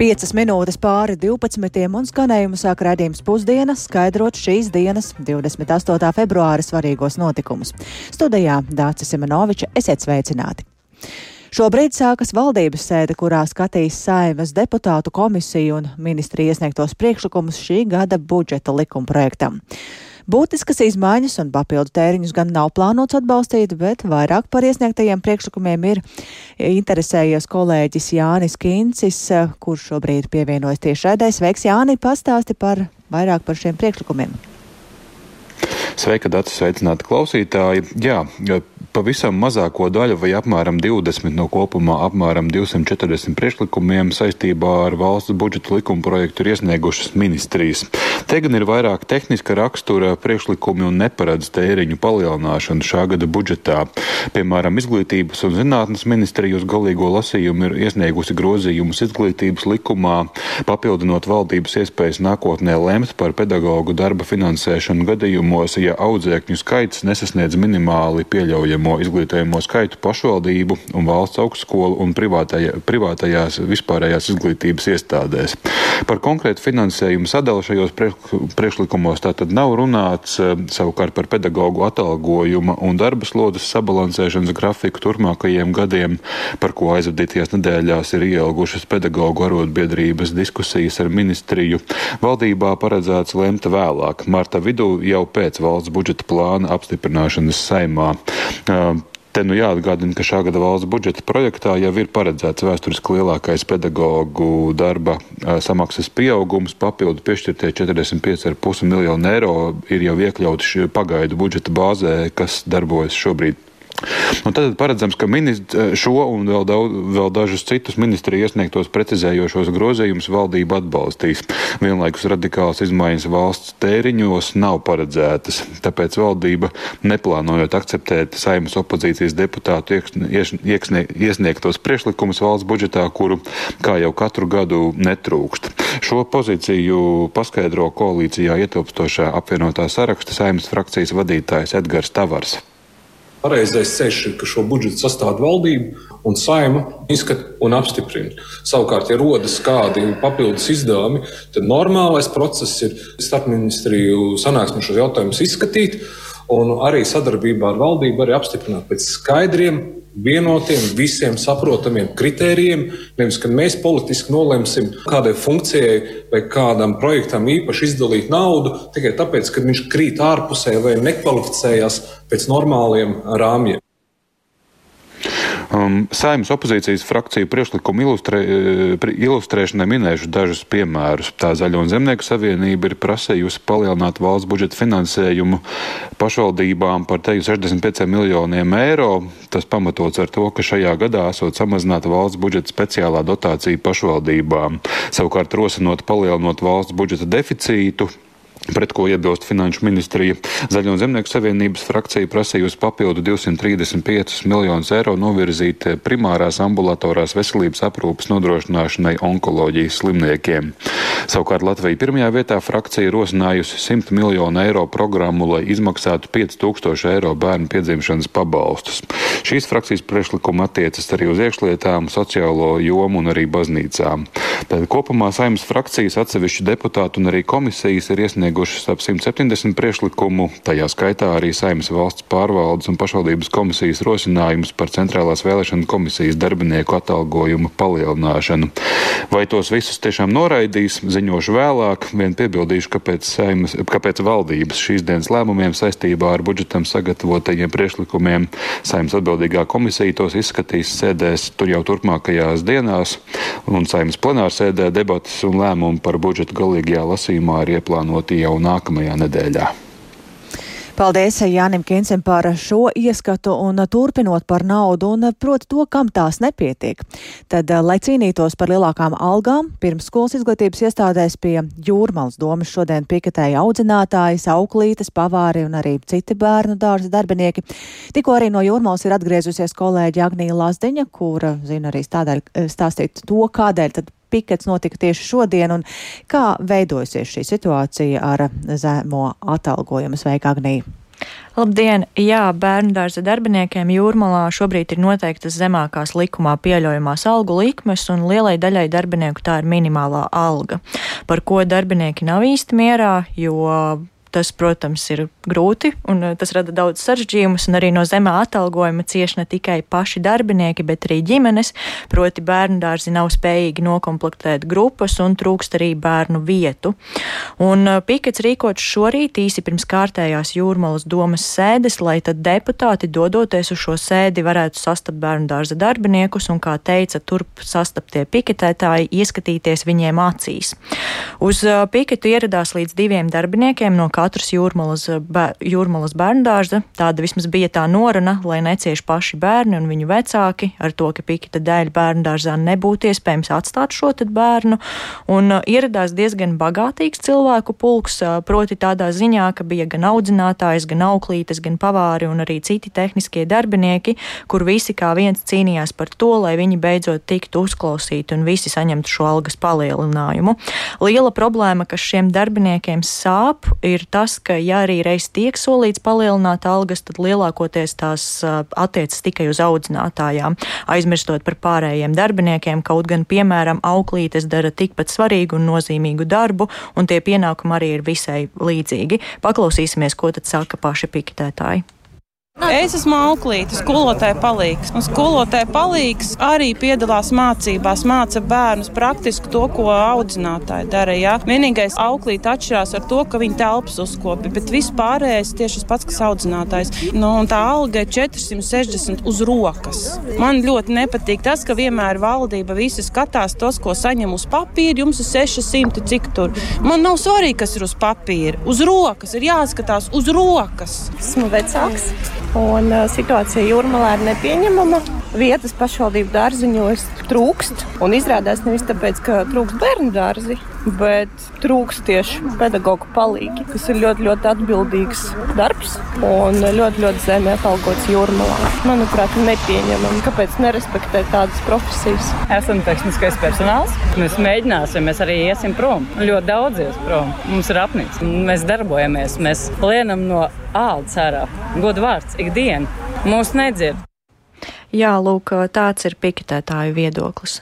5 minūtes pāri 12. un skanējumu sāk redzējums pusdienas, skaidrot šīs dienas, 28. februāra svarīgos notikumus. Studijā Dācis Simenoviča esiet sveicināti! Šobrīd sākas valdības sēde, kurā skatīs saimas deputātu komisiju un ministri iesniegtos priekšlikumus šī gada budžeta likuma projektam. Būtiskas izmaiņas un papildu tēriņus gan nav plānots atbalstīt, bet vairāk par iesniegtajiem priekšlikumiem ir interesējies kolēģis Jānis Kincis, kurš šobrīd pievienojas tieši šādai. Sveiks, Jāni, pastāsti par vairāk par šiem priekšlikumiem. Sveika, Dārts, sveicināti klausītāji. Jā, pavisam mazāko daļu, vai apmēram 20 no kopumā apmēram 240 priekšlikumiem saistībā ar valsts budžeta likuma projektu ir iesniegušas ministrijas. Te gan ir vairāk tehniska rakstura priekšlikumi un neparedz tēriņu palielināšanu šā gada budžetā. Piemēram, Izglītības un zinātnes ministrija uz galīgo lasījumu ir iesniegusi grozījumus izglītības likumā, papildinot valdības iespējas nākotnē lemt par pedagoģu darba finansēšanu gadījumos, ja audzēkņu skaits nesasniedz minimāli pieļaujamu pieejamo izglītojamo skaitu pašvaldību un valsts augstskolu un privātajā, privātajās vispārējās izglītības iestādēs. Par konkrētu finansējumu sadalu šajos priekšlikumos tātad nav runāts, eh, savukārt par pedagoģu atalgojuma un darba slodzes sabalansēšanas grafiku turpmākajiem gadiem, par ko aizvadītajās nedēļās ir ielgušas pedagoģu arotbiedrības diskusijas ar ministriju. Valdībā paredzēts lemt vēlāk, marta vidū jau pēc valsts budžeta plāna apstiprināšanas saimā. Te nu jāatgādina, ka šā gada valsts budžeta projektā jau ir paredzēts vēsturiski lielākais pedagoģu darba samaksas pieaugums, papildu piešķirtie 45,5 miljonu eiro ir jau iekļauti pagaidu budžeta bāzē, kas darbojas šobrīd Un tad paredzams, ka šo un vēl, daudz, vēl dažus citus ministri iesniegtos precizējošos grozījumus valdība atbalstīs. Vienlaikus radikāls izmaiņas valsts tēriņos nav paredzētas, tāpēc valdība neplānojot akceptēt saimas opozīcijas deputātu iesnie, iesniegtos priešlikumus valsts budžetā, kuru kā jau katru gadu netrūkst. Šo pozīciju paskaidro koalīcijā ietilpstošā apvienotā saraksta saimas frakcijas vadītājs Edgars Tavars. Pareizais ceļš ir, ka šo budžetu sastāv valdība un saima izskata un apstiprina. Savukārt, ja rodas kādi papildus izdevumi, tad normālais process ir starpministriju sanāksmē šos jautājumus izskatīt un arī sadarbībā ar valdību arī apstiprināt pēc skaidriem vienotiem, visiem saprotamiem kritērijiem. Nevis, ka mēs politiski nolemsim kādai funkcijai vai kādam projektam īpaši izdalīt naudu tikai tāpēc, ka viņš krīt ārpusē vai nekvalificējās pēc normāliem rāmjiem. Um, Saimnes opozīcijas frakciju priekšlikumu ilustrē, eh, ilustrēšanai minēšu dažus piemērus. Tā Zaļo un Zemnieku savienība ir prasījusi palielināt valsts budžeta finansējumu pašvaldībām par teju 65 miljoniem eiro. Tas pamatots ar to, ka šajā gadā esot samazināta valsts budžeta speciālā dotācija pašvaldībām. Savukārt rosinot palielinot valsts budžeta deficītu pret ko iebilst Finanšu ministrija. Zaļo Zemnieku savienības frakcija prasījusi papildu 235 miljonus eiro novirzīt primārās ambulatorās veselības aprūpas nodrošināšanai onkoloģijas slimniekiem. Savukārt Latvija pirmajā vietā frakcija rosinājusi 100 miljonu eiro programmu, lai izmaksātu 5000 eiro bērnu piedzimšanas pabalstus. Šīs frakcijas priekšlikuma attiecas arī uz iekšlietām, sociālo jomu un arī baznīcām. Tad kopumā saimnes frakcijas atsevišķu deputātu un arī komisijas ir iesnieguši iesniegušas ap 170 priekšlikumu, tajā skaitā arī Saimnes valsts pārvaldes un pašvaldības komisijas rosinājums par centrālās vēlēšana komisijas darbinieku atalgojumu palielināšanu. Vai tos visus tiešām noraidīs, ziņošu vēlāk, vien piebildīšu, kāpēc, saimas, kāpēc valdības šīs dienas lēmumiem saistībā ar budžetam sagatavotajiem priekšlikumiem Saimnes atbildīgā komisija tos izskatīs sēdēs tur jau turpmākajās dienās, un Saimnes plenārsēdē debatas un lēmumi par budžetu galīgajā lasījumā ir ieplānoti jau nākamajā nedēļā. Paldies Jānim Kinsim par šo ieskatu un turpinot par naudu un proti to, kam tās nepietiek. Tad, lai cīnītos par lielākām algām, pirmsskolas izglītības iestādēs pie jūrmals domas šodien piketēja audzinātāji, auklītes, pavāri un arī citi bērnu dārza darbinieki. Tikko arī no jūrmals ir atgriezusies kolēģi Agnija Lazdiņa, kura zina arī stādēļ, stāstīt to, kādēļ tad pikets notika tieši šodien un kā veidojasies šī situācija ar zemo atalgojumu. Sveika, Agnija! Labdien! Jā, bērnu dārza darbiniekiem jūrmalā šobrīd ir noteiktas zemākās likumā pieļaujamās algu likmes, un lielai daļai darbinieku tā ir minimālā alga, par ko darbinieki nav īsti mierā, jo Tas, protams, ir grūti un eh, tas rada daudz sarežģījumus, arī no zemā atalgojuma cieši ne tikai paši darbinieki, bet arī ģimenes, proti bērnu dārzi nav spējīgi nokomplektēt grupas un trūkst arī bērnu vietu. Un eh, pikets rīkots šorīt īsi pirms kārtējās jūrmalas domas sēdes, lai tad deputāti dodoties uz šo sēdi varētu sastapt bērnu dārza darbiniekus un, kā teica, turp sastaptie piketētāji ieskatīties viņiem acīs. Uz eh, piketu ieradās līdz diviem darbiniekiem no katras jūrmalas, bēr, jūrmalas bērndārza. Tāda vismaz bija tā noruna, lai necieš paši bērni un viņu vecāki ar to, ka pikita dēļ bērndārzā nebūtu iespējams atstāt šo bērnu. Un uh, ieradās diezgan bagātīgs cilvēku pulks, uh, proti tādā ziņā, ka bija gan audzinātājs, gan auklītes, gan pavāri un arī citi tehniskie darbinieki, kur visi kā viens cīnījās par to, lai viņi beidzot tiktu uzklausīti un visi saņemtu šo algas palielinājumu. Liela problēma, kas šiem darbiniekiem sāp, ir tas, ka ja arī reiz tiek solīts palielināt algas, tad lielākoties tās attiecas tikai uz audzinātājām, aizmirstot par pārējiem darbiniekiem, kaut gan, piemēram, auklītes dara tikpat svarīgu un nozīmīgu darbu, un tie pienākumi arī ir visai līdzīgi. Paklausīsimies, ko tad saka paši piketētāji. Es esmu auklīte, skolotāja palīgs. Un skolotāja palīgs arī piedalās mācībās, māca bērnus praktiski to, ko audzinātāji dara. Ja? Vienīgais auklīte atšķirās ar to, ka viņi telpas uzkopi, bet viss pārējais tieši tas pats, kas audzinātājs. Nu, tā alga ir 460 uz rokas. Man ļoti nepatīk tas, ka vienmēr valdība visi skatās tos, ko saņem uz papīra. Jums ir 600, cik tur. Man nav svarīgi, kas ir uz papīra. Uz rokas ir jāskatās uz rokas. Esmu vecāks. Un situācija jūrmalā ir nepieņemama. Vietas pašvaldību dārziņos trūkst. Un izrādās nevis tāpēc, ka trūkst bērnu dārzi, bet trūkst tieši pedagoģu palīgi, kas ir ļoti, ļoti atbildīgs darbs un ļoti, ļoti zemi atalgots jūrmalā. Manuprāt, nepieņemami. Kāpēc nerespektēt tādas profesijas? Esam tehniskais personāls. Mēs mēģināsim, mēs arī iesim prom. Ļoti daudz ies prom. Mums ir apnicis. Mēs darbojamies, mēs lienam no ādas ārā. Godu vārds ikdienu. Mūs nedzird. Jā, lūk, tāds ir piketētāju viedoklis.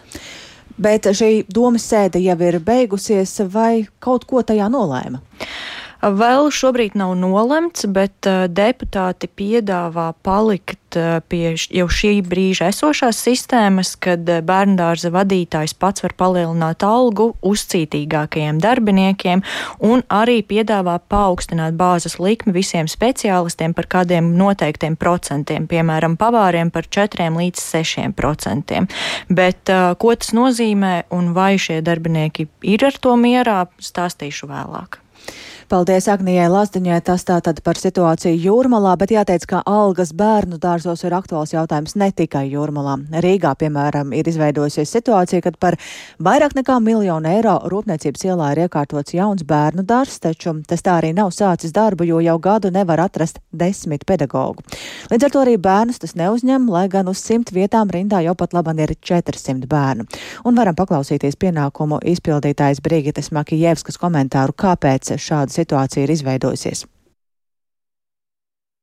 Bet šī domas sēde jau ir beigusies, vai kaut ko tajā nolēma? Vēl šobrīd nav nolemts, bet uh, deputāti piedāvā palikt uh, pie jau šī brīža esošās sistēmas, kad uh, bērndārza vadītājs pats var palielināt algu uzcītīgākajiem darbiniekiem un arī piedāvā paaugstināt bāzes likmi visiem speciālistiem par kādiem noteiktiem procentiem, piemēram, pavāriem par 4 līdz 6 procentiem. Bet ko tas nozīmē un vai šie darbinieki ir ar to mierā, stāstīšu vēlāk. Paldies Agnijai Lazdiņai, tas tātad par situāciju Jūrmalā, bet jāteic, ka algas bērnu dārzos ir aktuāls jautājums ne tikai Jūrmalā. Rīgā, piemēram, ir izveidojusies situācija, kad par vairāk nekā miljonu eiro rūpniecības ielā ir iekārtots jauns bērnu dārzs, taču tas tā arī nav sācis darbu, jo jau gadu nevar atrast desmit pedagogu. Līdz ar to arī bērnus tas neuzņem, lai gan uz simt vietām rindā jau pat laban ir 400 bērnu. Un varam paklausīties pienākumu izpildītājs Brīgites Makijevskas komentāru, kāpēc šādas situācija ir izveidojusies?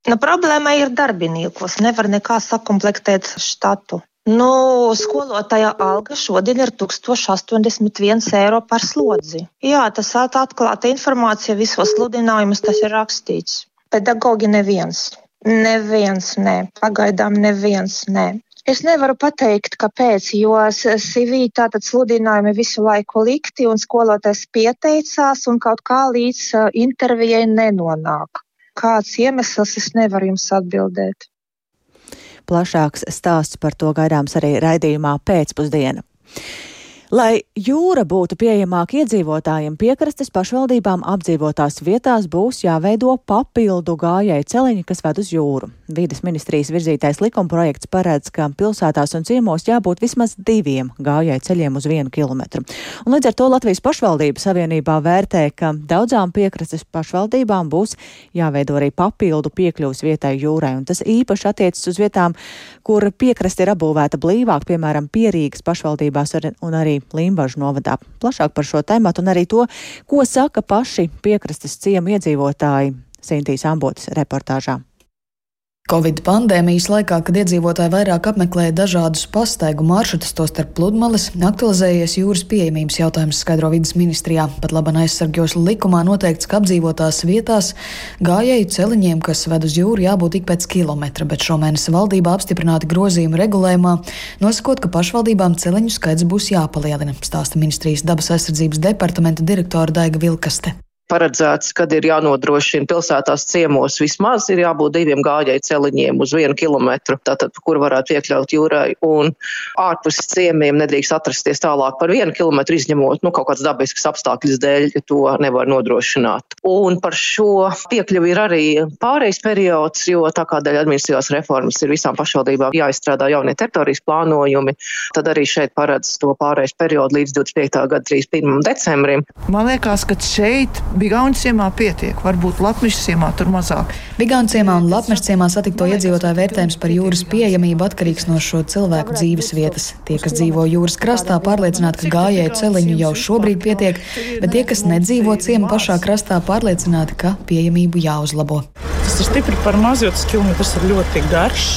Nu, problēma ir darbiniekos. Nevar nekā sakomplektēt štatu. Nu, skolotāja alga šodien ir 1081 eiro par slodzi. Jā, tas atklāta informācija, visos sludinājumus tas ir rakstīts. Pedagogi neviens. Neviens, nē. Pagaidām neviens, nē. Es nevaru pateikt, kāpēc, jo CV tātad sludinājumi visu laiku likti un skolotājs pieteicās un kaut kā līdz intervijai nenonāk. Kāds iemesls es nevaru jums atbildēt. Plašāks stāsts par to gaidāms arī raidījumā pēcpusdiena. Lai jūra būtu pieejamāka iedzīvotājiem, piekrastes pašvaldībām apdzīvotās vietās būs jāveido papildu gājēju celiņi, kas ved uz jūru. Vīdes ministrijas virzītais likumprojekts paredz, ka pilsētās un ciemos jābūt vismaz diviem gājēju ceļiem uz vienu kilometru. Un līdz ar to Latvijas pašvaldību savienībā vērtē, ka daudzām piekrastes pašvaldībām būs jāveido arī papildu piekļuvs vietai jūrai. Un tas īpaši attiecas uz vietām, kur piekraste ir apbūvēta blīvāk, piemēram, Pierīgas pašvaldībās un arī arī Limbažu novadā. Plašāk par šo tēmatu un arī to, ko saka paši piekrastes ciemu iedzīvotāji Sintīs Ambotas reportāžā. Covid pandēmijas laikā, kad iedzīvotāji vairāk apmeklēja dažādus pastaigu maršrutus, tostarp pludmales, aktualizējies jūras pieejamības jautājums skaidro vidas ministrijā. Pat laban aizsargjos likumā noteikts, ka apdzīvotās vietās gājēju celiņiem, kas ved uz jūru, jābūt ik pēc kilometra, bet šomēnes valdībā apstiprināti grozījumi regulējumā, nosakot, ka pašvaldībām celiņu skaits būs jāpalielina, stāsta ministrijas dabas aizsardzības departamenta direktora Daiga Vilkaste paredzēts, kad ir jānodrošina pilsētās ciemos vismaz ir jābūt diviem gājēju celiņiem uz vienu kilometru, tātad, kur varētu iekļaut jūrai, un ārpus ciemiem nedrīkst atrasties tālāk par vienu kilometru, izņemot, nu, kaut kāds dabisks apstākļus dēļ, ja to nevar nodrošināt. Un par šo piekļuvi ir arī pārejas periods, jo tā kā dēļ administratīvās reformas ir visām pašvaldībām jāizstrādā jaunie teritorijas plānojumi, tad arī šeit paredz to pārejas periodu līdz 25. gada 31. decembrim. Man liekas, ka šeit Bigauņu ciemā pietiek, varbūt Latvijas ciemā tur mazāk. Bigauņu ciemā un Latvijas ciemā satikto iedzīvotāju vērtējums par jūras pieejamību atkarīgs no šo cilvēku dzīves vietas. Tie, kas dzīvo jūras krastā, pārliecināti, ka gājēju celiņu jau šobrīd pietiek, bet tie, kas nedzīvo ciema pašā krastā, pārliecināti, ka pieejamību jāuzlabo. Tas ir stipri par maz, jo tas kilometrs ir ļoti garš.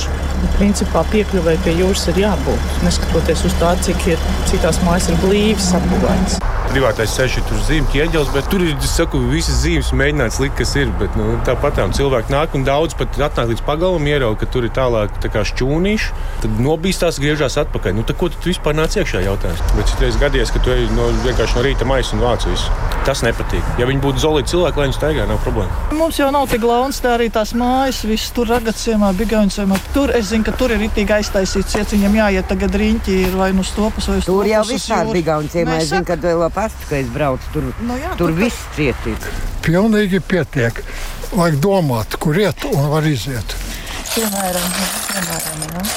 Principā piekļuvēji pie jūras ir jābūt, neskatoties uz to, cik ir citās mājas ir blīvs apgabals privātais ceļš ir tur zīme ķieģelis, bet tur ir, es saku, visas zīmes mēģināts likt, kas ir. Bet, nu, tāpat tā cilvēki nāk un daudz pat atnāk līdz pagalam, ierauga, ka tur ir tālāk tā šķūnīši, tad nobīstās, griežās atpakaļ. Nu, ko tu vispār nāc iekšā jautājums? Bet citreiz gadījies, ka tu ej no, vienkārši no rīta maisa un vāc visu. Tas nepatīk. Ja viņi būtu zolīti cilvēki, lai viņi staigā, nav problēma. Mums jau nav tik launs, tā arī tās mājas, viss tur ragaciemā, bigauņciemā. Tur es zinu, ka tur ir itīgi aiztaisīts, ja viņam jāiet tagad riņķi ir vai nu stopas vai uz Tur jau visādi bigauņciemā, es zinu, ka pastu, ka es braucu tur. Nu jā, tur viss cietīt. Pilnīgi pietiek. Vajag domāt, kur iet un var iziet. Piemēram, piemēram, ja.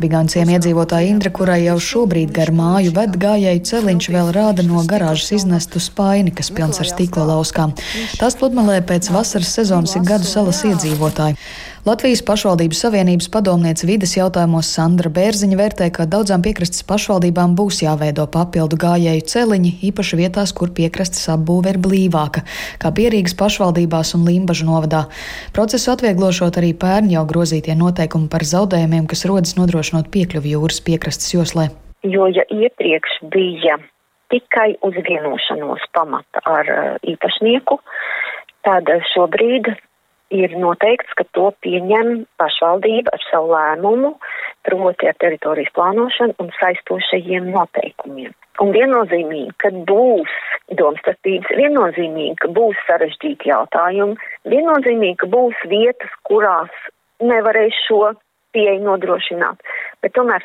Biganciem iedzīvotāja Indra, kurai jau šobrīd gar māju ved gājēju celiņš, vēl rāda no garāžas iznestu spaini, kas pilns ar stikla lauskām. Tās pludmalē pēc vasaras sezonas ir gadu salas iedzīvotāji. Latvijas pašvaldības savienības padomniece vides jautājumos Sandra Bērziņa vērtē, ka daudzām piekrastes pašvaldībām būs jāveido papildu gājēju celiņi, īpaši vietās, kur piekrastes apbūve ir blīvāka, kā Pierīgas pašvaldībās un Limbažu novadā. Procesu atvieglošot arī pērn jau grozītie noteikumi par zaudējumiem, kas rodas nodrošinot piekļuvi jūras piekrastes joslē. Jo ja iepriekš bija tikai uz vienošanos pamata ar īpašnieku, tad šobrīd ir noteikts, ka to pieņem pašvaldība ar savu lēmumu, proti ar teritorijas plānošanu un saistošajiem noteikumiem. Un viennozīmīgi, ka būs domstarpības, viennozīmīgi, ka būs sarežģīti jautājumi, viennozīmīgi, ka būs vietas, kurās nevarēs šo pieeju nodrošināt. Bet tomēr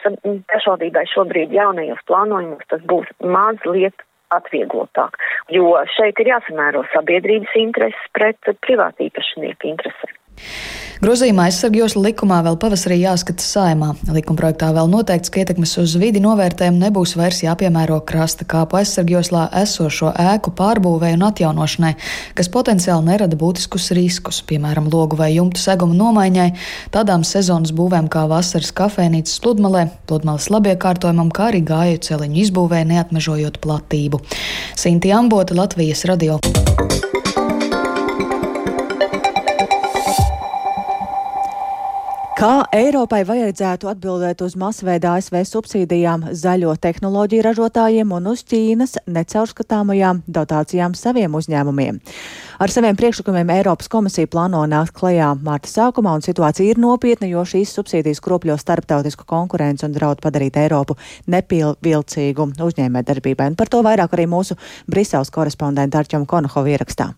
pašvaldībai šobrīd jaunajos plānojumos tas būs mazliet atvieglotāk, jo šeit ir jāsamēro sabiedrības intereses pret privātīpašnieku interesēm. Grozījumā aizsargjoslu likumā vēl pavasarī jāskata saimā. Likumprojektā vēl noteikts, ka ietekmes uz vidi novērtējumu nebūs vairs jāpiemēro krasta kāpu aizsargjoslā esošo ēku pārbūvē un atjaunošanai, kas potenciāli nerada būtiskus riskus, piemēram, logu vai jumtu segumu nomaiņai, tādām sezonas būvēm kā vasaras kafejnīcas pludmalē, pludmales labiekārtojumam, kā arī gāju celiņu izbūvē, neatmežojot platību. Sinti Ambota, Latvijas radio. Kā Eiropai vajadzētu atbildēt uz masveida ASV subsīdijām zaļo tehnoloģiju ražotājiem un uz Ķīnas necaurskatāmajām dotācijām saviem uzņēmumiem? Ar saviem priekšlikumiem Eiropas komisija plāno nākt klajā mārta sākumā, un situācija ir nopietna, jo šīs subsīdijas kropļo starptautisku konkurenci un draud padarīt Eiropu nepilnvilcīgu uzņēmē darbībai. Un par to vairāk arī mūsu Briseles korespondenta Arčam Konohova ierakstā.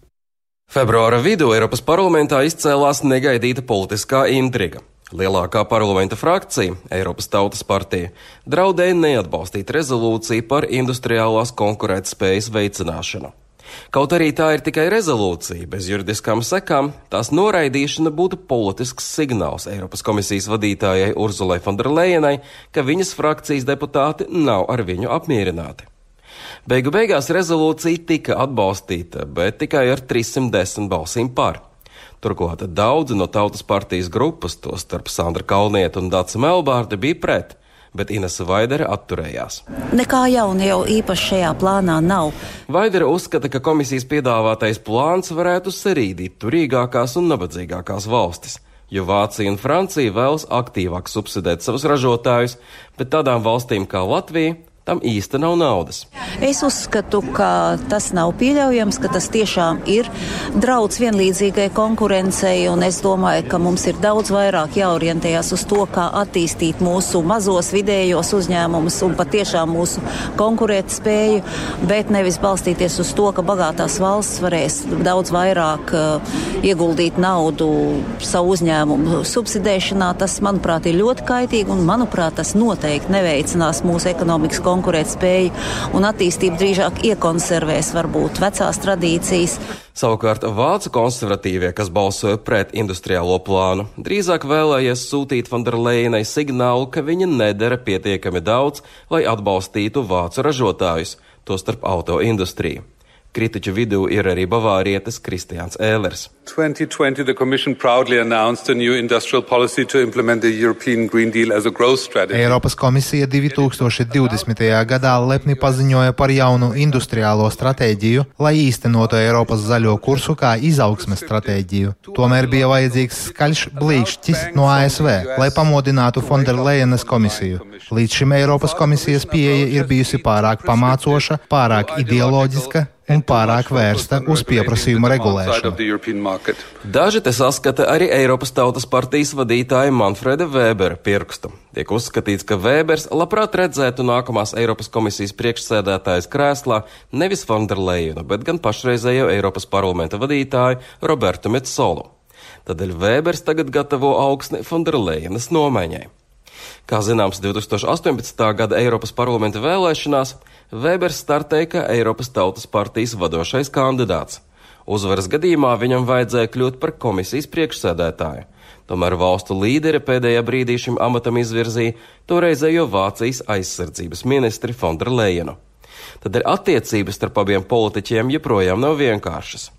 Februāra vidū Eiropas parlamentā izcēlās negaidīta politiskā intriga. Lielākā parlamenta frakcija, Eiropas Tautas partija, draudēja neatbalstīt rezolūciju par industriālās konkurētspējas veicināšanu. Kaut arī tā ir tikai rezolūcija bez juridiskām sekām, tās noraidīšana būtu politisks signāls Eiropas komisijas vadītājai Urzulai Fonderlejenai, ka viņas frakcijas deputāti nav ar viņu apmierināti. Beigu beigās rezolūcija tika atbalstīta, bet tikai ar 310 balsīm par. Turklāt daudzi no tautas partijas grupas, tostarp Sandra Kalnieta un Dāca Melbārde, bija pret, bet Inese Vaidere atturējās. Nekā jauna jau īpaši šajā plānā nav. Vaidere uzskata, ka komisijas piedāvātais plāns varētu serīdīt turīgākās un nabadzīgākās valstis jo Vācija un Francija vēlas aktīvāk subsidēt savus ražotājus, bet tādām valstīm kā Latvija tam īsti nav naudas. Es uzskatu, ka tas nav pieļaujams, ka tas tiešām ir draudz vienlīdzīgai konkurencei, un es domāju, ka mums ir daudz vairāk jāorientējas uz to, kā attīstīt mūsu mazos vidējos uzņēmumus un patiešām mūsu konkurētspēju, bet nevis balstīties uz to, ka bagātās valsts varēs daudz vairāk uh, ieguldīt naudu savu uzņēmumu subsidēšanā. Tas, manuprāt, ir ļoti kaitīgi, un, manuprāt, tas noteikti neveicinās mūsu ekonomikas konkurences konkurētspēju un attīstību drīzāk iekonservēs varbūt vecās tradīcijas. Savukārt vācu konservatīvie, kas balsoja pret industriālo plānu, drīzāk vēlējies sūtīt Fonderleinai signālu, ka viņa nedara pietiekami daudz, lai atbalstītu vācu ražotājus, tostarp auto industriju. Kritiķu vidū ir arī bavārietis Kristiāns Ēlers. 2020, the Commission proudly announced a new industrial policy to implement the European Green Deal as a growth strategy. Eiropas komisija 2020. gadā lepni paziņoja par jaunu industriālo stratēģiju, lai īstenotu Eiropas zaļo kursu kā izaugsmes stratēģiju. Tomēr bija vajadzīgs skaļš blīkšķis no ASV, lai pamodinātu Fonderlejenas komisiju. Līdz šim Eiropas komisijas pieeja ir bijusi pārāk pamācoša, pārāk ideoloģiska un pārāk vērsta uz pieprasījuma regulēšanu. Daži te saskata arī Eiropas Tautas partijas vadītāja Manfreda Vēbera pirkstu. Tiek uzskatīts, ka Vēbers labprāt redzētu nākamās Eiropas komisijas priekšsēdētājas krēslā nevis Fonderleinu, bet gan pašreizējo Eiropas parlamenta vadītāju Robertu Metsolu. Tādēļ Vēbers tagad gatavo augsni Fonderleinas nomaiņai. Kā zināms, 2018. gada Eiropas parlamenta vēlēšanās Vēbers startēja kā Eiropas Tautas partijas vadošais kandidāts. Uzvaras gadījumā viņam vajadzēja kļūt par komisijas priekšsēdētāju. Tomēr valstu līderi pēdējā brīdī šim amatam izvirzīja toreizējo Vācijas aizsardzības ministri Fonderleinu. Tad ir attiecības starp abiem politiķiem joprojām nav vienkāršas.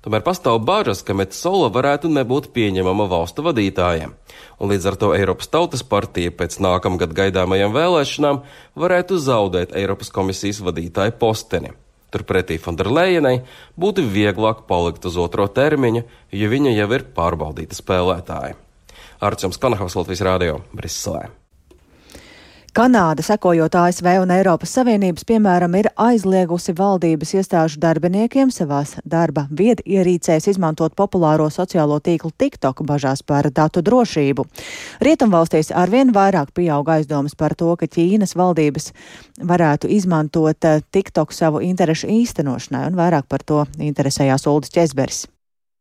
Tomēr pastāv bažas, ka Metsola varētu nebūt pieņemama valstu vadītājiem, un līdz ar to Eiropas Tautas partija pēc nākamgad gaidāmajām vēlēšanām varētu zaudēt Eiropas komisijas vadītāju posteni. Turpretī Fonderlejenai būtu vieglāk palikt uz otro termiņu, jo viņa jau ir pārbaudīta spēlētāja. Arčuns Kanahavs Latvijas Rādio Briselē. Kanāda, sekojot ASV un Eiropas Savienības, piemēram, ir aizliegusi valdības iestāžu darbiniekiem savās darba viedierīcēs izmantot populāro sociālo tīklu TikTok bažās par datu drošību. Rietumvalstīs arvien vairāk pieaug aizdomas par to, ka Ķīnas valdības varētu izmantot eh, TikTok savu interešu īstenošanai, un vairāk par to interesējās Uldis Česberis.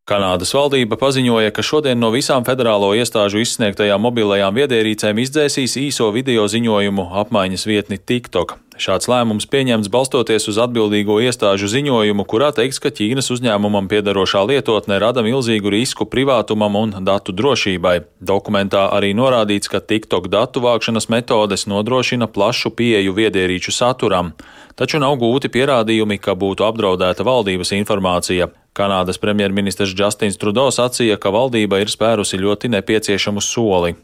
Kanādas valdība paziņoja, ka šodien no visām federālo iestāžu izsniegtajām mobilajām viedierīcēm izdzēsīs īso video ziņojumu apmaiņas vietni TikTok. Šāds lēmums pieņemts balstoties uz atbildīgo iestāžu ziņojumu, kurā teikts, ka Ķīnas uzņēmumam piedarošā lietotne rada milzīgu risku privātumam un datu drošībai. Dokumentā arī norādīts, ka TikTok datu vākšanas metodes nodrošina plašu pieeju viedierīču saturam, taču nav gūti pierādījumi, ka būtu apdraudēta valdības informācija. Kanādas premjerministrs Justins Trudeau sacīja, ka valdība ir spērusi ļoti nepieciešamu soli.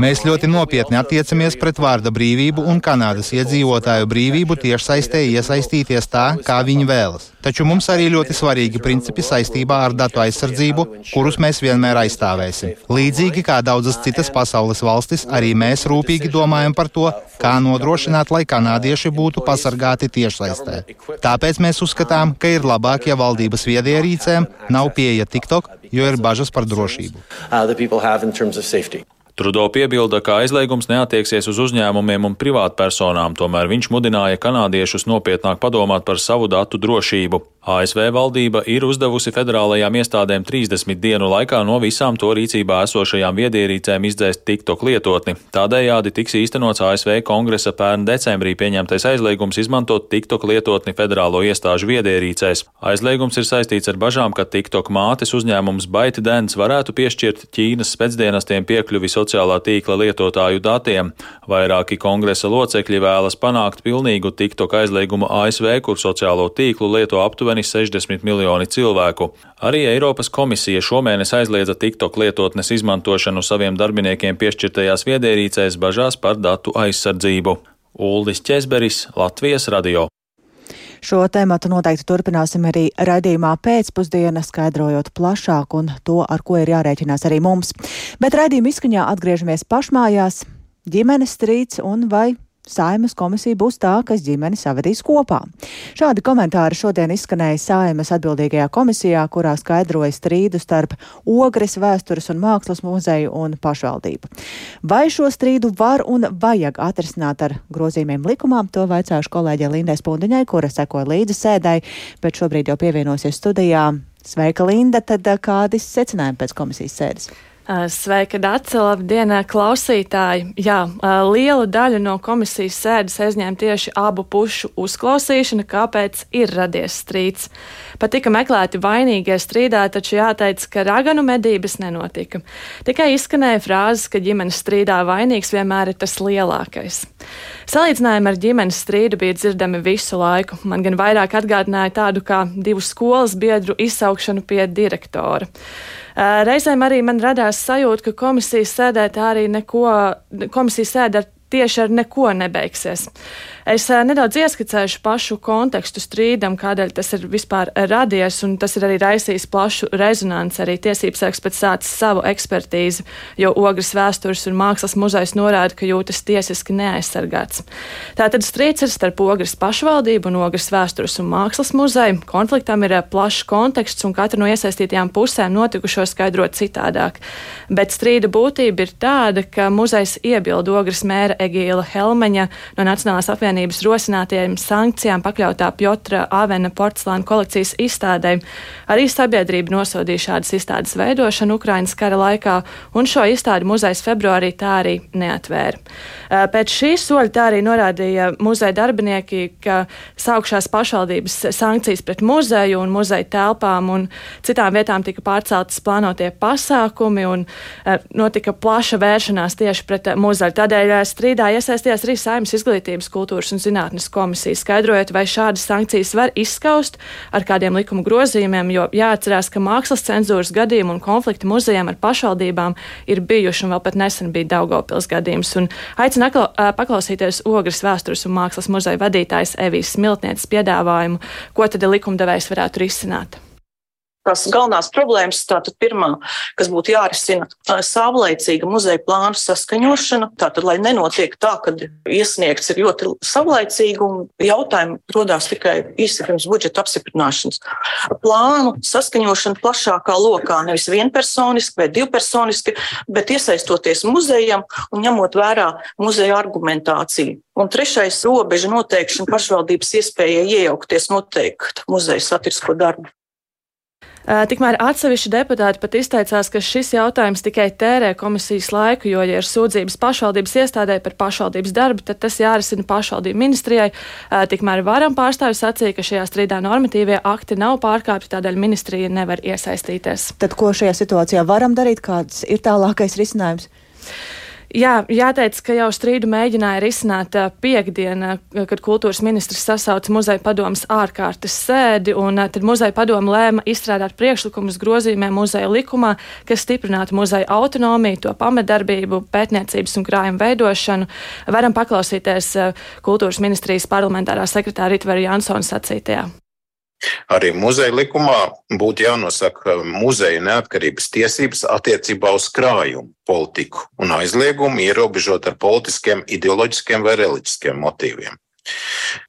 Mēs ļoti nopietni attiecamies pret vārda brīvību un Kanādas iedzīvotāju brīvību tiešsaistē iesaistīties tā, kā viņi vēlas. Taču mums arī ļoti svarīgi principi saistībā ar datu aizsardzību, kurus mēs vienmēr aizstāvēsim. Līdzīgi kā daudzas citas pasaules valstis, arī mēs rūpīgi domājam par to, kā nodrošināt, lai kanādieši būtu pasargāti tiešsaistē. Tāpēc mēs uzskatām, ka ir labāk, ja valdības viedierīcēm nav pieeja TikTok, jo ir bažas par drošību. Trudo piebilda, ka aizliegums neatieksies uz uzņēmumiem un privātpersonām, tomēr viņš mudināja kanādiešus nopietnāk padomāt par savu datu drošību. ASV valdība ir uzdevusi federālajām iestādēm 30 dienu laikā no visām to rīcībā esošajām viedierīcēm izdzēst TikTok lietotni. Tādējādi tiks īstenots ASV kongresa pērn decembrī pieņemtais aizliegums izmantot TikTok lietotni federālo iestāžu viedierīcēs. Aizliegums ir saistīts ar bažām, ka TikTok mātes uzņēmums ByteDance varētu piešķirt Ķīnas spēcdienestiem piekļuvi sociālā tīkla lietotāju datiem. Vairāki kongresa locekļi vēlas panākt pilnīgu TikTok aizliegumu ASV, kur sociālo tīklu lieto aptuveni 60 miljoni cilvēku. Arī Eiropas komisija šomēnes aizliedza TikTok lietotnes izmantošanu saviem darbiniekiem piešķirtajās viedierīcēs bažās par datu aizsardzību. Uldis Česberis, Latvijas radio. Šo tēmatu noteikti turpināsim arī raidījumā pēcpusdienā, skaidrojot plašāk un to, ar ko ir jārēķinās arī mums. Bet raidījuma izskaņā atgriežamies pašmājās, ģimenes strīds un vai Saimas komisija būs tā, kas ģimeni savedīs kopā. Šādi komentāri šodien izskanēja Saimas atbildīgajā komisijā, kurā skaidroja strīdu starp Ogres vēstures un mākslas muzeju un pašvaldību. Vai šo strīdu var un vajag atrisināt ar grozījumiem likumā, to vaicāšu kolēģei Lindai Spundiņai, kura seko līdzi sēdai, bet šobrīd jau pievienosies studijā. Sveika, Linda! Tad kādi secinājumi pēc komisijas sēdes? Sveika, Dārsa! Labdien, klausītāji! Jā, liela daļa no komisijas sēdes aizņēma tieši abu pušu uzklausīšana, kāpēc ir radies strīds. Pat tika meklēti vainīgie strīdā, taču jāteic, ka raganu medības nenotika. Tikai izskanēja frāzes, ka ģimenes strīdā vainīgs vienmēr ir tas lielākais. Salīdzinājumi ar ģimenes strīdu bija dzirdami visu laiku. Man gan vairāk atgādināja tādu kā divu skolas biedru izsaukšanu pie direktora. Reizēm arī man radās sajūta, ka komisijas sēdē tā arī neko, komisijas sēde tieši ar neko nebeigsies. Es nedaudz ieskicēšu pašu kontekstu strīdam, kādēļ tas ir vispār radies, un tas ir arī raisījis plašu rezonanci. Arī tiesības sargs pēc sācis savu ekspertīzi, jo Ogres vēstures un mākslas muzejs norāda, ka jūtas tiesiski neaizsargāts. Tātad strīds ir starp Ogres pašvaldību un Ogres vēstures un mākslas muzeju. Konfliktam ir plašs konteksts, un katra no iesaistītajām pusēm notikušo skaidrot citādāk. Bet strīda būtība ir tāda, ka muzejs iebilda Ogres mēra Egīla Helmeņa no Nacionālās apvienības Savienības rosinātajiem sankcijām pakļautā Pjotra Avena porcelāna kolekcijas izstādē. Arī sabiedrība nosodīja šādas izstādes veidošanu Ukrainas kara laikā, un šo izstādi muzejs februārī tā arī neatvēra. Pēc šī soļa tā arī norādīja muzeja darbinieki, ka saukšās pašvaldības sankcijas pret muzeju un muzeja telpām un citām vietām tika pārceltas plānotie pasākumi un notika plaša vēršanās tieši pret muzeju. Tādēļ strīdā iesaistījās arī Saimnes izglītības kultūras un zinātnes komisija, skaidrojot, vai šādas sankcijas var izskaust ar kādiem likuma grozījumiem, jo jāatcerās, ka mākslas cenzūras gadījumi un konflikti muzejiem ar pašvaldībām ir bijuši, un vēl pat nesen bija Daugopils gadījums. Un aicinu paklausīties Ogres vēstures un mākslas muzeja vadītājas Evijas Smiltnieces piedāvājumu, ko tad likumdevējs varētu risināt. Tās galvenās problēmas, tātad pirmā, kas būtu jārisina, ir savlaicīga muzeja plāna saskaņošana. Tātad, lai nenotiek tā, ka iesniegts ir ļoti savlaicīgi un jautājumi rodās tikai īsi pirms budžeta apstiprināšanas. Plānu saskaņošana plašākā lokā, nevis vienpersoniski vai divpersoniski, bet iesaistoties muzejam un ņemot vērā muzeja argumentāciju. Un trešais - robeža noteikšana pašvaldības iespējai iejaukties noteikt muzeja satirisko darbu. Tikmēr atsevišķi deputāti pat izteicās, ka šis jautājums tikai tērē komisijas laiku, jo, ja ir sūdzības pašvaldības iestādē par pašvaldības darbu, tad tas jārisina pašvaldību ministrijai. Tikmēr varam pārstāvis sacīja, ka šajā strīdā normatīvie akti nav pārkāpti, tādēļ ministrija nevar iesaistīties. Tad ko šajā situācijā varam darīt? Kāds ir tālākais risinājums? Jā, jāteic, ka jau strīdu mēģināja risināt piekdienā, kad kultūras ministrs sasauca muzeja padomas ārkārtas sēdi, un tad muzeja padoma lēma izstrādāt priekšlikumus grozījumiem muzeja likumā, kas stiprinātu muzeja autonomiju, to pamatdarbību, pētniecības un krājuma veidošanu. Varam paklausīties kultūras ministrijas parlamentārā sekretāra Ritvera Jansona sacītajā. Arī muzeja likumā būtu jānosaka muzeja neatkarības tiesības attiecībā uz krājumu politiku un aizliegumu ierobežot ar politiskiem, ideoloģiskiem vai reliģiskiem motīviem.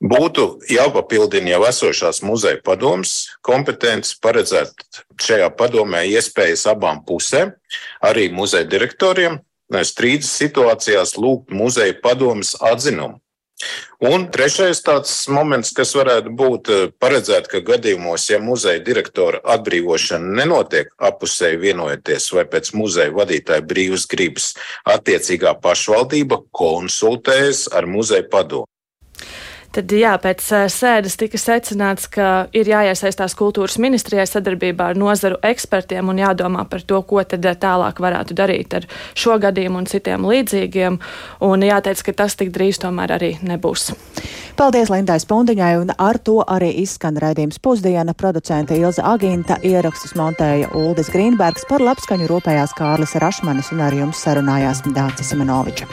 Būtu jāpapildina jau esošās muzeja padomas kompetences, paredzēt šajā padomē iespējas abām pusēm, arī muzeja direktoriem, strīdus situācijās lūgt muzeja padomas atzinumu Un trešais tāds moments, kas varētu būt eh, paredzēt, ka gadījumos, ja muzeja direktora atbrīvošana nenotiek apusēji vienojoties vai pēc muzeja vadītāja brīvas gribas, attiecīgā pašvaldība konsultējas ar muzeja padomu. Tad, jā, pēc sēdes tika secināts, ka ir jāiesaistās kultūras ministrijai sadarbībā ar nozaru ekspertiem un jādomā par to, ko tad tālāk varētu darīt ar šo gadījumu un citiem līdzīgiem. Un jāteic, ka tas tik drīz tomēr arī nebūs. Paldies Lindai Spundiņai, un ar to arī izskan raidījums pusdiena. Producente Ilza Aginta ierakstus montēja Uldis Grīnbergs par labskaņu rūpējās Kārlis Rašmanis un ar jums sarunājās Dācis Simenoviča.